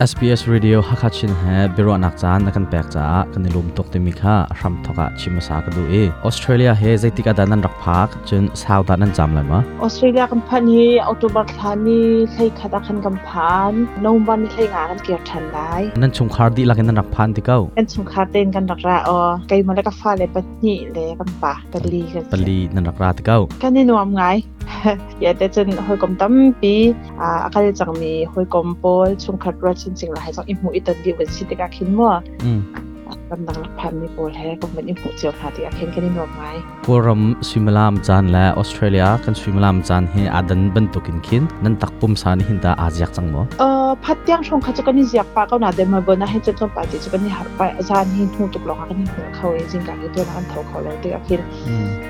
SBS Radio Hakachin he biro nak chan nakan pek cha kan lum tok te mi kha ram thoka chimasa ka du e Australia he zaitik adanan rak phak chun sau da nan jam lama ออสเตรเลียกันพันนี้ออโตบักทานี่ใช้ขัดขันกำพานนมวันใช้งานกันเกี่ยวทันได้ nan chung khar di lakin nan rak phan ti kau กันสงคาเต้นกันดักระออไกมาแินสิงไรก็อิมหูอิตันดีเป็情啦，係ติกาคิ文字啲嘅กำลังพันมีโปรแทก็เป็นอิมพุเจียวค่ะที่อาเคนกันนี่นอมไหมพวกเราสวิมลามจันและออสเตรเลียกันสวิมลามจันเฮอดันบันทุกินคินนั่นตักปุ่มสานหินตาอาเซียกจังมั้งเอ่อพัดยังชงเขาจกันนี่เซียกปาก็น้าเดมาเบอร์นะให้จะจนปาจิจะกันนี่หาดไปอาจารย์หินหูตกหลอกกันนี่หัเขาเองจริงกันที่ตัวนั้นเท่าเขาเลยที่อาเคน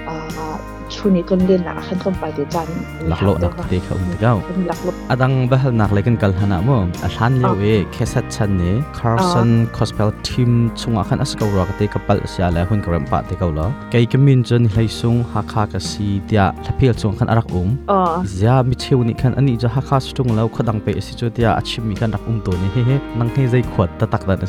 อ่า ชุนี้ต้นเรียนหลักขั้นต้นไปเดี๋ยวจัน lak lo nak te kha um ti kau เป็นหลักลบ adang bahal nak lekin kal hana mo a hlan lewe khesat chan ne Carson Gospel team chunga khan asko ro ka te kapal sia la hun karam pa te kau lo kai kamin chen hlai sung ha kha ka si tia thapil chung khan arak um อ๋อ zia mi cheu ni khan ani ja ha kha stung lo khodang pe si chu tia achim mi khan rak um to ni he he nang he zai khwat ta tak da na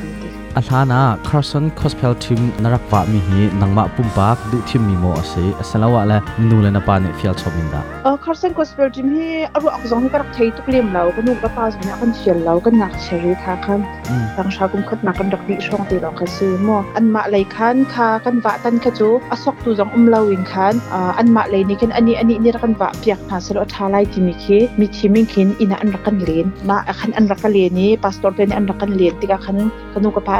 a hlana Carson Gospel team narak pa mi hi nangma pumpak du thim mi mo ase asalawa la nu le na pa ne fial chominda เออคาร์เซนก็สเปอร์จิมที่อรุอักษรที่กระไทยทุกเลี่ยมเราก็นุ่งกระตาสมัยกันเชียนเราก็หนักเชรีค่ะคัน um ทางชากุมขัดหนักกันดักดิช่องตีเราค่ะซื้อมั่วอันมาเลยคันค่ะกันวะตั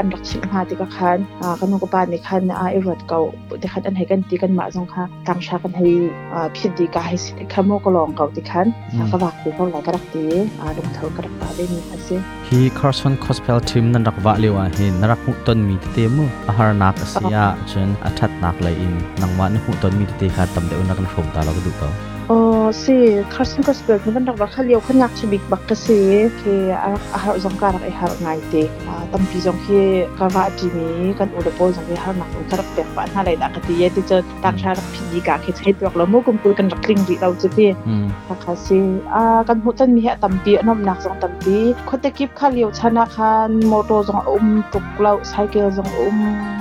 นค่ะจูอสอกตูจงอุ้มเราวินคันอ่าอันมาเลยนี่กันอันนี้อันนี้นี่รักันวะเปียกหาสลอทาไลที่มีคีมีทีมิงคินอินะอันรักกันเลียนมาคันอันรักกันเลียนนี้พาสตอร์เป็นอันรักกันเลียนติกาคันกันุกปาอันรักชิมหาติกาคันอ่ากันุกปาในคันอ่าเอรวดเก่าติคันอันให้กันตีกันมาจงค่ะทางชากันให้อ่าพิดีกาให้สิขโมกลองเก่าติคันอืมก็วักตีเขาหลายกระดักตีอ่าดงเทากระดักปาได้มีค่ะซิ hi Carson Gospel team nan rakwa lewa hi narak mu ton mi te mu ahar nak asia chen athat nak lai in nangma ne hu ton mi te kha tam de unak rom ta la du ka โอ้สิคาร์สันก็สเปิร์มันดักว่าเขาเลี้ยวขนักชีบิกบักกะสิคืออาอาหารจงการไอหารไงเตอ่าตั้มปีจงที่กาวาจีมีกันอุดโปจงที่หารหนักอุกระเปียกปานอะไรดักตีเยติเจอต่างชาติพิจิกาคิดให้ตัวเราโมกุมกุลกันรักลิงดีเราจะพี่ um นะคะสิอ่ากันหูจันมีเหตุตั้มปีน้ำหนักจงตั้มปีคนตะกิบเขาเลี้ยวชนะคันโมโตจงอุ้มตุกเราไซเคิลจงอุ้มหัวฮารีลงติกาเกลองติกันสติกาคันกระอีหกันรักอีหไงไงไกมาปุ่มตักอันกระอีหไงไงอาสินาติปัจเจยมินิกันรักซีเวติกันกันมาจงค่ะปัจเจยให้เป๊ะใจนักจิงกันกันรักในเปียงมีจงค่ะตั้มปีค่ะท่าจงอากาเปกอ่าตูเตียงจงให้คันในคันตั้มปีคี um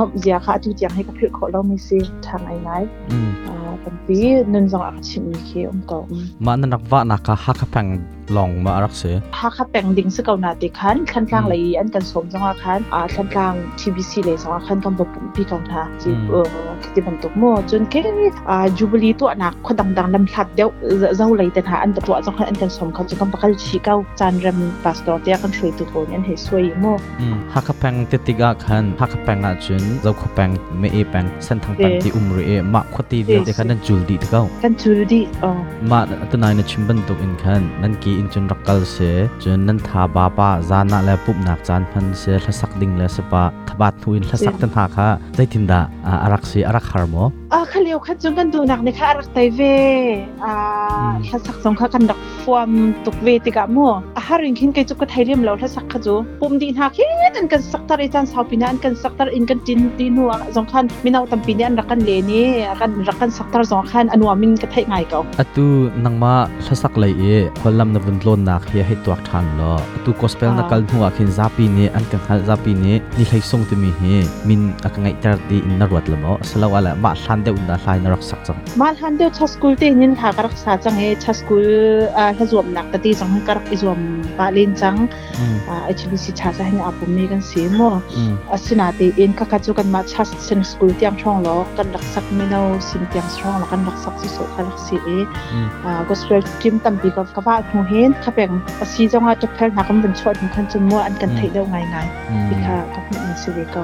เดอนบเสียค่ะทุกอย่างให้กับพี่ขอเรามีสิทางไอ้ไหน um อ่าเป็นปีนึงจงอาชิมีเคอมเก่า ma na nak va naka hakapang long ma arak se ฮักแต่อมันสมจงอาคันอ่าคันกลางทีบีซีเลยจงอาคันกันบปุ่มพี่กันท่าจีเออคิดบันตุกค่ะข้าพันักคนดัง ๆลำพัดเดียวเจ้าเลยแต่หาอันตัวจงคันอันกันสมเขาจะกันประกันชีเก้าจานรำปาสตอร์เตียกันช่วยตัวคนยันให้ช่วยโม um hakapang te tiga khan hakapang a chun zau khopang me e pang san thang pan ti umri e ma khoti vel te khan nan jul di ka กันจูดีอ๋อ ma tunai na chimban tuk in khan nan ki in chun rakal se chun nan tha ba pa zana la pup nak chan phan se thlasak ding la sepa thabat thuin thlasak tan ha kha zaitinda arak se arak har mo อ่าเขาเรียกคัดจงกันดูหนักในค่ะรักไตเวอ่าถ้าสักสองค่ะกันดักฟอมตุกเวติกะมัวอาหาริงคินไกจุกกะไทยเรียมเราถ้าสักขจูปุ่มดีนหาคิดอันกันสักตาริจันสาวปีนันกันสักตาอินกันจินดีนัวสองคันมินเอาตัมปีนี้อันรักกันเลนี่กันรักกัันเดียวอุนดาไลน์รักษาจังบ้านฮันเดียวชั้นสกูลที่นินทากรักษาจังเฮชั้นสกูลอ่าเฮจวมนักตีจังให้กรักอีจวมปาลินจังอ่าเอชบีซีชาจะให้อาบุมีกันเสียมั่วอสินาตีอินก็กระจุกันมาชั้นเซนสกูลที่ยังช่องล็อกกันรักษาไม่เอาสิ่งที่ยังช่องล็อกกันรักษาสิสุขรักษาเออ่าก็สเปรดจิมตันบีกับกว่าหูเห็นถ้าเป็นอาศัยจังหวะจะแพ้นักมันเป็นช่วยมันจะมั่วอันกันเทียวง่ายง่ายที่ค่ะก็เป็นสิ่งเดียวก็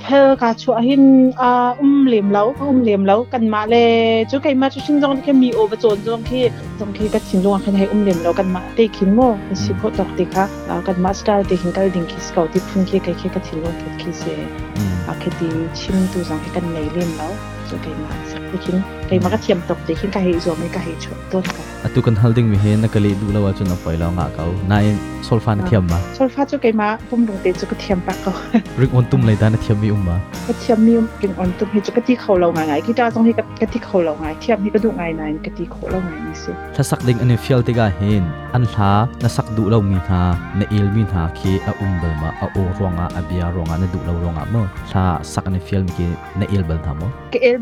เพลกาชัวหินอ่าอุ้มเหลี่ยมแล้วอุ้มเหลี่ยมแล้วกันมาเลยจุไกมาจุชิงจงที่มีโอเวอร์จนจงที่จงที่ก็ชิงจงคันให้อุ้มเหลี่ยมแล้วกันมาตีขินโมสิบหกตอกติค่ะแล้วกันมาสตาร์ตีขินกันดิ่งคิสเก่าที่พุ่นที่ไกคิก็ชิงจงทุกคิเส mm อาคดีชิมตัวจงให้กันในเลี่ยมแล้วาจุไกมาสักคินไกมาก็เทียมตอกติคินก็ให้จวมไม่ก็ให้ชดต้นกัน atu kan halding mi he na kali du lawa chu na pai law nga kau na in solfan Ah. thiam ma ชลฟ้าจุไกมาพุ่มลงเตจุก็เทียมปากก็ ring on tum lai da na thiam mi umma ก็เทียมมีกินอ่อนตุ้มให้จุกที่เขาเราไงไงที่ดาต้องให้กะที่เขาเราไงเทียมให้กระดูกไงไงกะที่เขาเราไงนี่สิ thlasak ding ani fial te ga hen an hla na sak du lo mi tha na il mi tha ki a um bal ma a o ronga a bia ronga na du lo ronga mo thla sak ani fial mi ki na il bal tha mo ก็เอลใ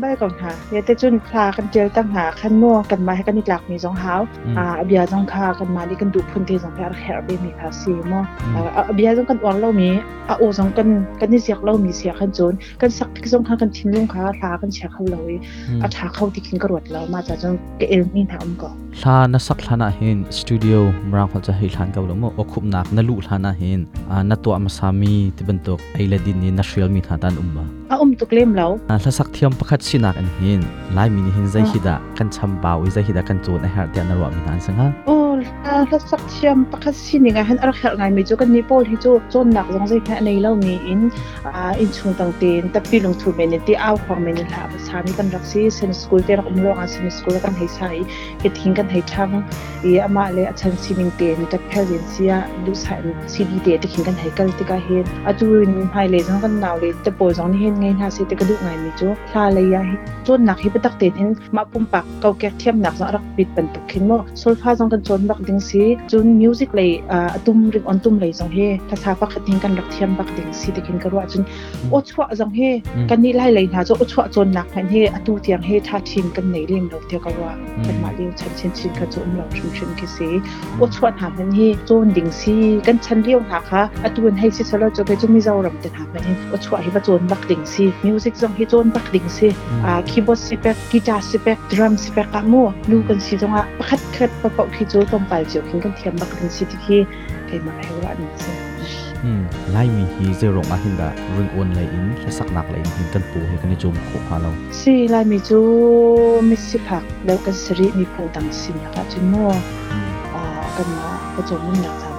บก่อนค่ะเดี๋ยวแต่จุนพากันเจอตั้งหาขั้นมั่วกันมาในศักมีสองเท้าอ่าเบียร์จงคากันดีกันดูพื้นที่สองแพร่แคร์เบมีภาษีมั่ว Mm. อ่าเบียร์จงกันอ่อนเรามีอ่าโอจงกันกันนี่เสียเรามีเสียขันจนกันสักที่จงคากันทิ้งลงคาทากันเสียเขาเลย Mm. อาทาเข้าที่กินกระวดเรามาจากจงก็เอลมีทำก่อน thla na sak thlana hen studio mrang phal cha hei thlan kau lo mo o khup nak na lu thlana hen a na to ma sami ti ban tok ai la din ni na shrial mi tha tan umma อ่าอุ้มตุกเล่มเรา a thla sak thiam pakhat sinak an hen lai mi ni hen zai Ah. hida kan cham baw i zai hida kan chon a har te na ro mi tan sang ha โอ้อ่า ถ้าสักเทียมปะคัดสินยังหันอะไรแค่ไงมีจูกันนี่โป้ที่จูจนหนักจงใจแค่ในเรามีอินอ่าอินชุงต่างเตนแต่ปีลงทุนเมนที่เอาของเมนหาภาษามีกันรักซีเซนสกูลเตนอุ้มโลกอันเซนสกูลกันให้ใช้เฮ็ดทิ้งกันให้ทั้งอีอามาเลยอาจารย์ซีมิงเตนแต่เพลเนเซียดูสันซีดีเดที่ทิ้งกันให้กันที่ก็เห็นอาจูนไฮเลยจังกันหนาวเลยแต่ปอยจังนี่เห็นไงนะสิแต่ก็ดูกไงมีจูพลาเลยอะจนหนักให้ไปตักเตนเห็นมาปุ่มปักเกาแก่เทียมหนักจังรักปิดเป็นตุกขึ้นโมโซลฟาจังกันจนบักดิงซีจนมิวสิกเลยอ่าตุ้มริงออนตุ้มเลยจังเฮภาษาปักทิ้งกันรักเทียมบักดิงซีที่กินกระว่าจนโอชัวจังเฮกันนี่ไล่เลยนะจนโอชัวจนหนักมันเฮอตูเตียงเฮท่าทีมกันในเรื่องเราเทียกว่ากันมาเลี้ยวชันชินชินกระจมเราชุมชุนกิซีโอชัวถามมันเฮจนดิงซีกันชันเลี้ยวหาค่ะอตูนให้ซิสโลจะไปจงมีเจ้ารำแต่ถามมันเฮโอชัวให้ประจนบักดิงซีมิวสิกจังเฮจนบักดิงซีอ่าคีย์บอร์ดสิเปกกีตาร์สิเปกดรัมสิเปกอะมัวลูกันสิตรงอะประคัดคัดประปะคีโจตรงไปเจียวคิงกันเทียมบักดิงสิที่ที่ไอ้มาให้ว่านี่สิอืมไล่มีฮีเซรองอาหินดาริงออนไลอินและสักนักไลอินหิน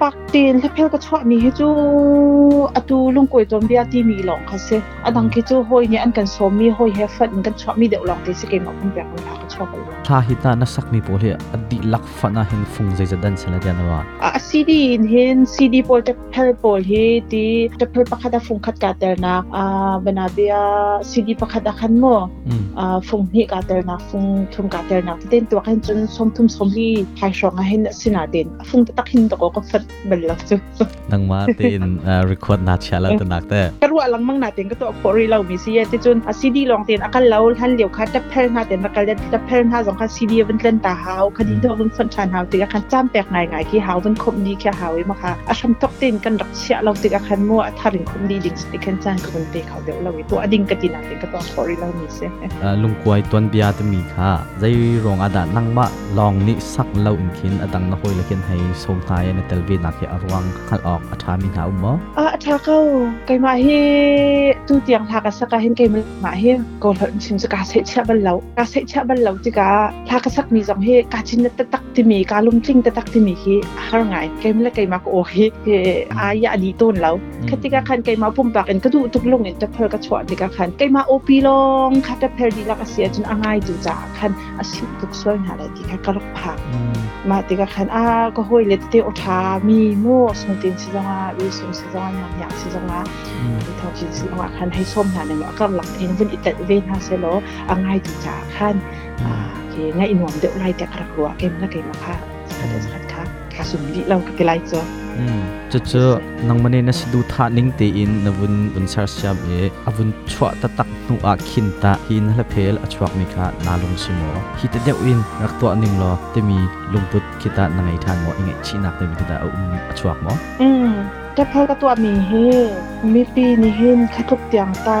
pak tin le phel ka chwa mi hi chu atu lung koi tom bia ti mi long kha se adang ki chu hoi ni an kan som mi hoi he fat kan chwa mi deuh long te se ke ma kun pya kun ka chwa ko tha hi ta na mi pol he adi lak fa na hin phung zai zadan se la dia na wa a cd in cd pol te phel pol hi ti te phel pa khada phung khat ka ter na a bana bia cd pa khada khan mo a phung hi ka ter na phung thum ka ter na ten to kan chun som thum som hi hai shong a hin sina den phung ta tak hin to ko ka fat bel la chu นังมาเต็นรีคอร์ดนาชาลาตนักแต่ kan wa lang mang natin ka to po ri law mi siya ti chun a cd long tin akal law han liu kha ta phel na ten akal ta phel na jong kha cd ban tlen ta haw khadi do bun fan chan haw ti ka khan cham pek ngai ngai ki haw ban khom ni kha haw ma kha a sham tok tin kan rak sia law ti ka khan mo a tharin khom ni ding ti kan chan ka bun te khaw de law to ading ka tin natin ka to po ri law mi se ลุงกวยตวนเบียตมีค่ะใจรองอาดานังมาลองนิสักเล่าอินคินอดังนะฮอยละเคนให้สมทายในเตลวีนักอรวังขัดออกอาชามินาอุม a tha kau kai ma hi tu tiang tha ka saka hin kai ma hi ko hon sim sa ka se cha ban law ka se cha ban law ti ka tha ka sak mi jong hi ka chin ta tak ti mi ka lum tling ta tak ti mi hi har ngai kai mla kai ma ko o hi ke a ya di ton law คติกาคันไกมาปุ่มปากเอ็นก็ดูทุกลงเอ็นจะเพลกระชวติกาคันไกมาโอปีลองคัตเพลดีลักเสียจนอ่างไงจูจ่าคันอาศิทุกส่วนหาอะไรดีค่ะกระลกผักมาติกาคันอ่าก็ห้อยเลตเตโอทามีมีมู่สงตินสิจังว่าวีสงสิจังอะอย่ากสิจังอะวิทองสิจังว่าคันให้ส้มหนาหนึ่งแล้วก็หลังเอ็นวันอิตาเวนฮาเซโลอ่างไงถึงจะขั้นอ่าเกี่ยง่ายอินวมเดอไรแต่กระกลัวเกมละเกมละค่ะสักเดสักค่ะคาสุนดิเราก็เกลายจ้ะจะเจอนังมันเนี่ยสดูท่านิ่งเตอินนวุนวุนซาร์ชามเออวุนชวตะตักนูอาคินตาหินละเพลอชวกมิคานาลงสิโมฮิตเดียวอินรักตัวนิ่งรอเตมีลุงปุดคิตานังไอทานโมอิงชินักเตมีติดาอุ้มชวกมอืมแต่เพลก็ตัวมีเฮมีปีนี่เห็นคัทุกเตียงตา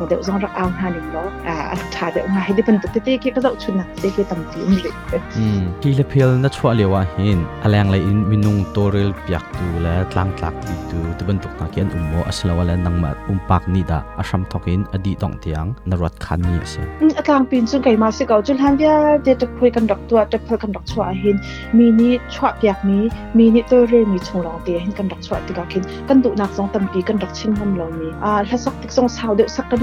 chu ti de un rak tu aning lo ti ban tuk mo chun zuk zol zong kha a kay ma dong zong rak silawin mu po deu a thiam deu mi min thang deu zong rak ang hanin lo a rak tha deu nga hi de ban tuk te ki ka zau chun na te ki tam ti um le ฮีเลเพลนัชวเลวาหินอแรงเลยอินมินุงโตเรลเปียกตูและตลังตลักดีตูตบันตุกนักยันอุโมอสลาวและ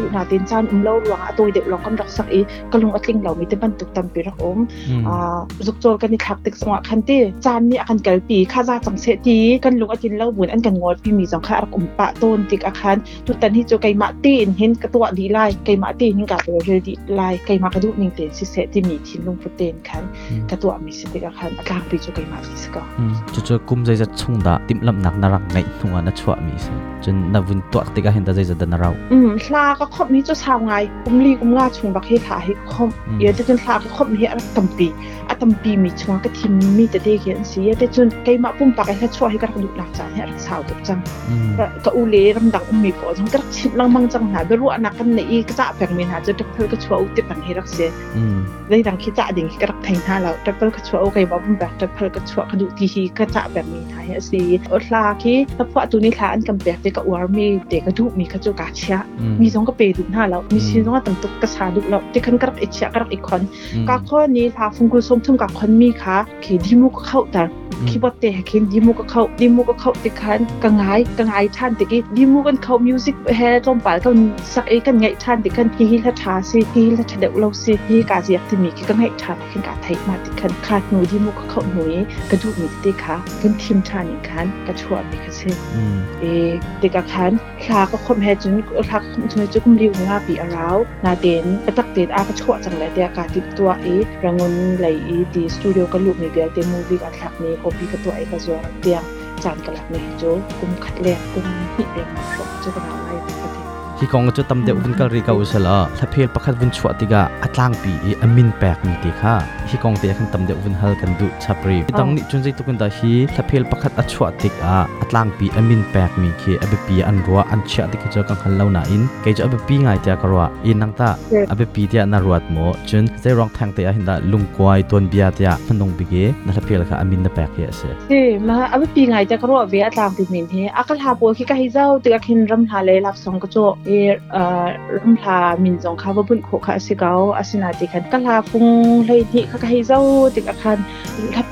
นังมัดอุมปากนิดาอาชัมทอกินอดีตองเตียงนรวดคันนี้เสีย at lang pin chung kai ma se ka chul han ya de te phoi kan dok tua te phoi kan dok chwa hin mi ni chwa piak ni mi ni to re mi chung long te hin kan dok chwa ti ka kin kan du nak song tam pi kan dok ching ham lo mi a la sak tik song sao de sak ka du na tin chan um lo ruang a toi de long kan dok sak i kalung atling lo mi te ban tuk tam pi rak om a zuk chol kan ni khak tik song a khan te chan ni akan kal pi kha za chang se ti kan lung atin lo bun an kan ngol pi mi jong kha ar um pa ton tik a khan tu tan hi chu kai ma tin hin ka tua di lai kai ma tin hin ka to re di lai kai ma ka du ning ten si se ti mi thin lung pu ten khan ka tua mi se tik a khan a kang pi chu kai ma si ka จุดจะกุมใจจะชงดาติมลำหนักนารังไงหัวนัชวมีเสียจนนวุนตัวติกาเห็นตาใจจะดันเราอืมลาก็ครบนี้จะชาวไงกุมลีกุมลาชุงบักเฮขาให้ครบอืมเดี๋ยวจะจนลาก็ครบนี้อะตัมปีอะ tam pi mi chunga ka thim mi te de ke an si te chun kai ma pum pa ka chua hi ka du lak cha ne rak sau tuk chang อืม ka ka u le ram dang um mi po chang ka chim lang mang chang na beru ana kan nei ka cha pek min ha chu tek phel ka chua u te pang hi rak se อืม dai dang ki cha ding ka rak thain ha lo tek phel ka chua u kai ba pum pa tek phel ka chua ka du ti hi ka cha pek mi ha ya si o tla ki ta pha tu ni thla an kam pek te ka war mi te ka du mi ka chu ka chia อืมมีสองก็เปดูหน้าแล้วมีซีน้องตั้งตุกกระสาดุแล้วที่คันกระอิจฉากเข้าแต่ คนอืมกาข้อนี้ทาฟุงกุสมทุ่มกับคนมีค่ะเคดีมุก็เข้าแต่คีย์บอร์ดเตะเคนดีมุก็เข้าดีมุก็เข้าติคันกังไงกังไงท่านติกี้ดีมุกันเข้ามิวสิกเฮตรงปากันสักเอกันไงท่านติกันฮีละทาสิฮีละทะเดวเราสิฮีกาเสียที่มีกังไงท่านขึ้นกาไทยมาติคันขาดหนูดีมุก็เข้าหนูกระดูกมีติค่ะกันทีมท่านอีกคันกระชวมีกระเซอืมเอเด็กคันคลาก็คมแฮจุนคลาก็คมจุนจุกุมริวงาปีอาราวนาเดนกระตักเดนอากระชั่วจังเลยเดียกาติดตัวเอรังนไหลอีดีสตูดิโอก็ลูกในเดียเดมูวี่กัดลักนี้โอปีก็ตัวเอกจวเตียงจานกลักนี้โจกุมขัดเลกกุมหิเองชกจุกนาไล่ปกติ hi kong chu tam de un kal ri ka usala thaphel pakhat vun chwa tiga atlang pi i amin pek mi ti kha hi kong te khan tam de un hal kan du chapri tang ni chun jai tukun da hi thaphel pakhat a chwa tik a atlang pi amin pek mi khi abe pi an ruwa an chha ti ki kan khal lau na in ke jo abe pi ngai ta karwa in nang ta abe pi tia na ruat mo chun zai rong thang te a hinda lungkwai ton bia tia phanong bi ge na thaphel kha amin na pek ye ase เฮ้มาเอาไปปีไงจะกระโดดเวียตามปีมินเฮอากาลาปัวขี้กะฮิเจ้าตึกขินรำ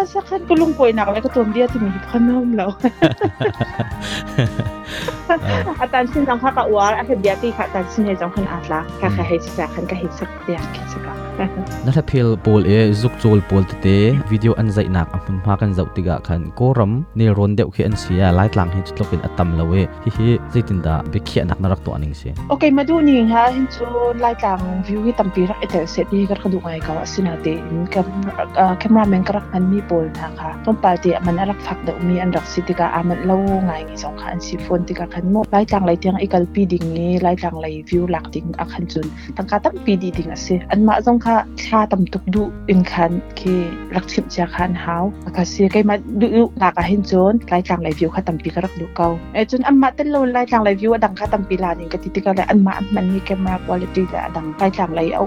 อะตามกะเจ้าจับ มาติกันมาลงกวยตัวเบียติมีเตเฮอารมบิกเกาไลลงกวยตัวเบียติมีละตามวันเจ้าเตหินเซวันสามมุมุคิดเด็กที่ลงหลักหนักให้เนี่ยมีไลฟ์สิคะกะฮิรุอรัวข้างกับขากระบุนอีส ma lungkwai ton bia te mi a hla te vun ngai tiga khan chun lungkwai mi ton bia cha hun sit tak e he he mi dang cha amona sak salawlan nang ma pum pak shrim da na lung arak koi nak na ton bia da se พลากันสักคันก็ลุงป่วยหนักแล้วก็ตัวเบียที่มีพันน้ำแล้วอาจารย์ชินจังค่ะกับอวอาจารย์เบียที่ค่ะอาจารย์ชินให้จังคันอาตลาค่ะค่ะให้สักคันก็ให้สักเดียคิดสัก na tha phel pol e zuk chol pol te te video an zai nak amun ma kan zau tiga khan koram ne ron deuh khi an sia lai tlang hi chutlokin atam lawe hi hi zaitin da be khia nak narak to aning se โอเคมาดูนี่ฮะเห็นจูไล่ต่างวิวที่ตั้มปีรักเอเตอร์เซตนี่ก็กระดูกไงก็ว่าสินาเดนกับแคมราแมนก็รักมันมีโปลนะคะต้นปลายเดียมันรักฟักเดมีอันรักสิติกาอามันเล่าไงสองคันสิฟอนติกาคันโมไล่ต่างไล่เตียงอีกัลปีดิ่งนี้ไล่ต่างไล่วิวหลักดิ่งอาคันจุนตั้งกาตั้มปีดีดิ่งอะสิอันมาจงค่ะชาตั้มตุกดูอินคันคือรักชิมจากคันเฮาอากาศเสียใกล้มาดูหลักอะเห็นจนไล่ต่างไล่วิวค่ะตั้มปีก็รักดูเก่าเอจนอันมาเต้นโลไล่ต่างไล่วิวดังค่ะตั้มปีลานี่ก็ติติกาไล่อันมาอันมันมีแคมราคุณภาพและดังไล่ต่างไล่เอา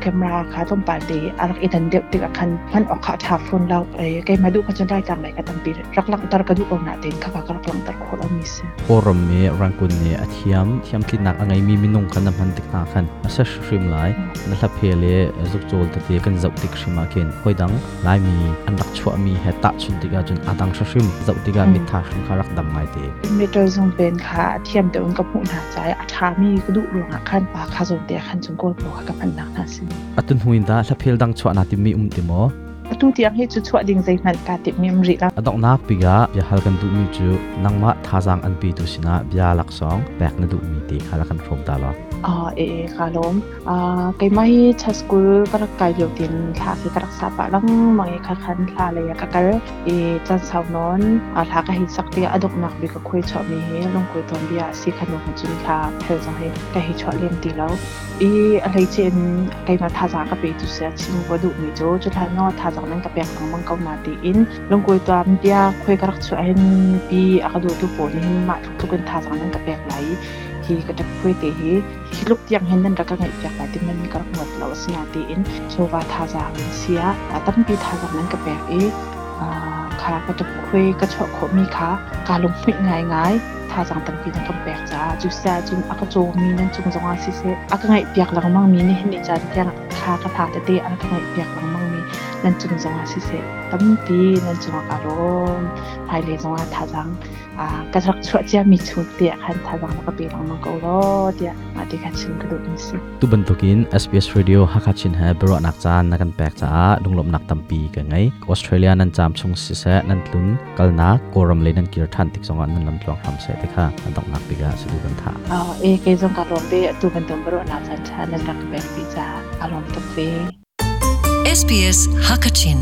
แคมราค่ะต้นปาดีอารักอีดันเดียวติกาคันมันออกข่าวทาฟอนเราเอ้ใกล้มาดูกันจนไล่ต่างไล่ก็ตั้มปีรักลังตระกดูเอาหน้าเต็นค่ะก็รักลังตระโคเรามีเสีย koram me rangkun ne athiam thiam kin nak angai mi minung khan nam han tik na khan asa shrim lai na hla phele zuk chol te te kan zau tik shima ken hoidang lai mi an rak chwa mi he ta chun tiga chun adang shrim zau tiga mi tha shrim kha rak dam ngai te เมโทรซงเป็นค่ะเทียมเดินกับผู้หาใจอาทามีกระดูกหลวงคันปาคาซนเตียคันจนโกลโลกับอันนักนะสิ atun huin da hla phel dang chwa na ti mi um ti mo ตู้เตียงให้จุดชั่วดิ่งใจมันกาติมีมริละ adok nak piga ya hal kan du mi chu nangma thajang an pi tu sina bia lak song pek na du mi te khala kan from ta lo อ๋อเอคาลมอ่าไกไม่ชัสกุลกระไกเดียวตินทาคือกระสาปะลังมังเอคัคันทาเลยกะกะเอจันสาวนอนอ่าทากะหิสักเตียอดกนักบิกคุยชอบมีเฮลงคุยตอนเบียสิคันวของจุ นทาเพลจังเฮกะหิชอเลียมตีแล้วอีอะไรเจนไกมาทาจางกะเปตุเสียชิมวดุมีโจจุทานอทาจางนั้นกะเปียกของมังเกานาตีอินลงคุยตอนเบียคุยกระชวเห็นปีอากาดูตุโปนี่มาทุกๆกันทาจางนั้นกะเปียกไหล hi ka tak pwe te hi hi luk tiang hen nan raka ngai pyak ba tin man ka ngot lo sna ti in so wa tha za in sia a tam pi tha za nan ka pek e a kha ka tak pwe ka chho kho mi kha ka lung phi ngai ngai tha jang tam pi nan ka pek za ju sa jun aka cho mi nan chung jong a si se aka ngai pyak lang mang mi ni ni chan tiang kha ka tha te te an ka ngai pyak lang mang mi nan chung zonga si se tam pi nan chunga ka rom hai le zonga tha jang a ka rak chua chia mi chu te khan tha jang ka pi lang mang ko lo tia ma ti ka chin ka do ni si tu bantukin SBS Radio hakachin ha bero nak chan na kan pek cha lunglom nak tampi ka ngai Australia nan cham chung si se nan tlun kalna koram le nan kir than tik zonga nan lam tlong ham se te kha an dok nak piga su kan tha a e ke zong ka rom be tu ban tum bro na chan cha nan rak be pi cha a rom tok ve SBS Hakachin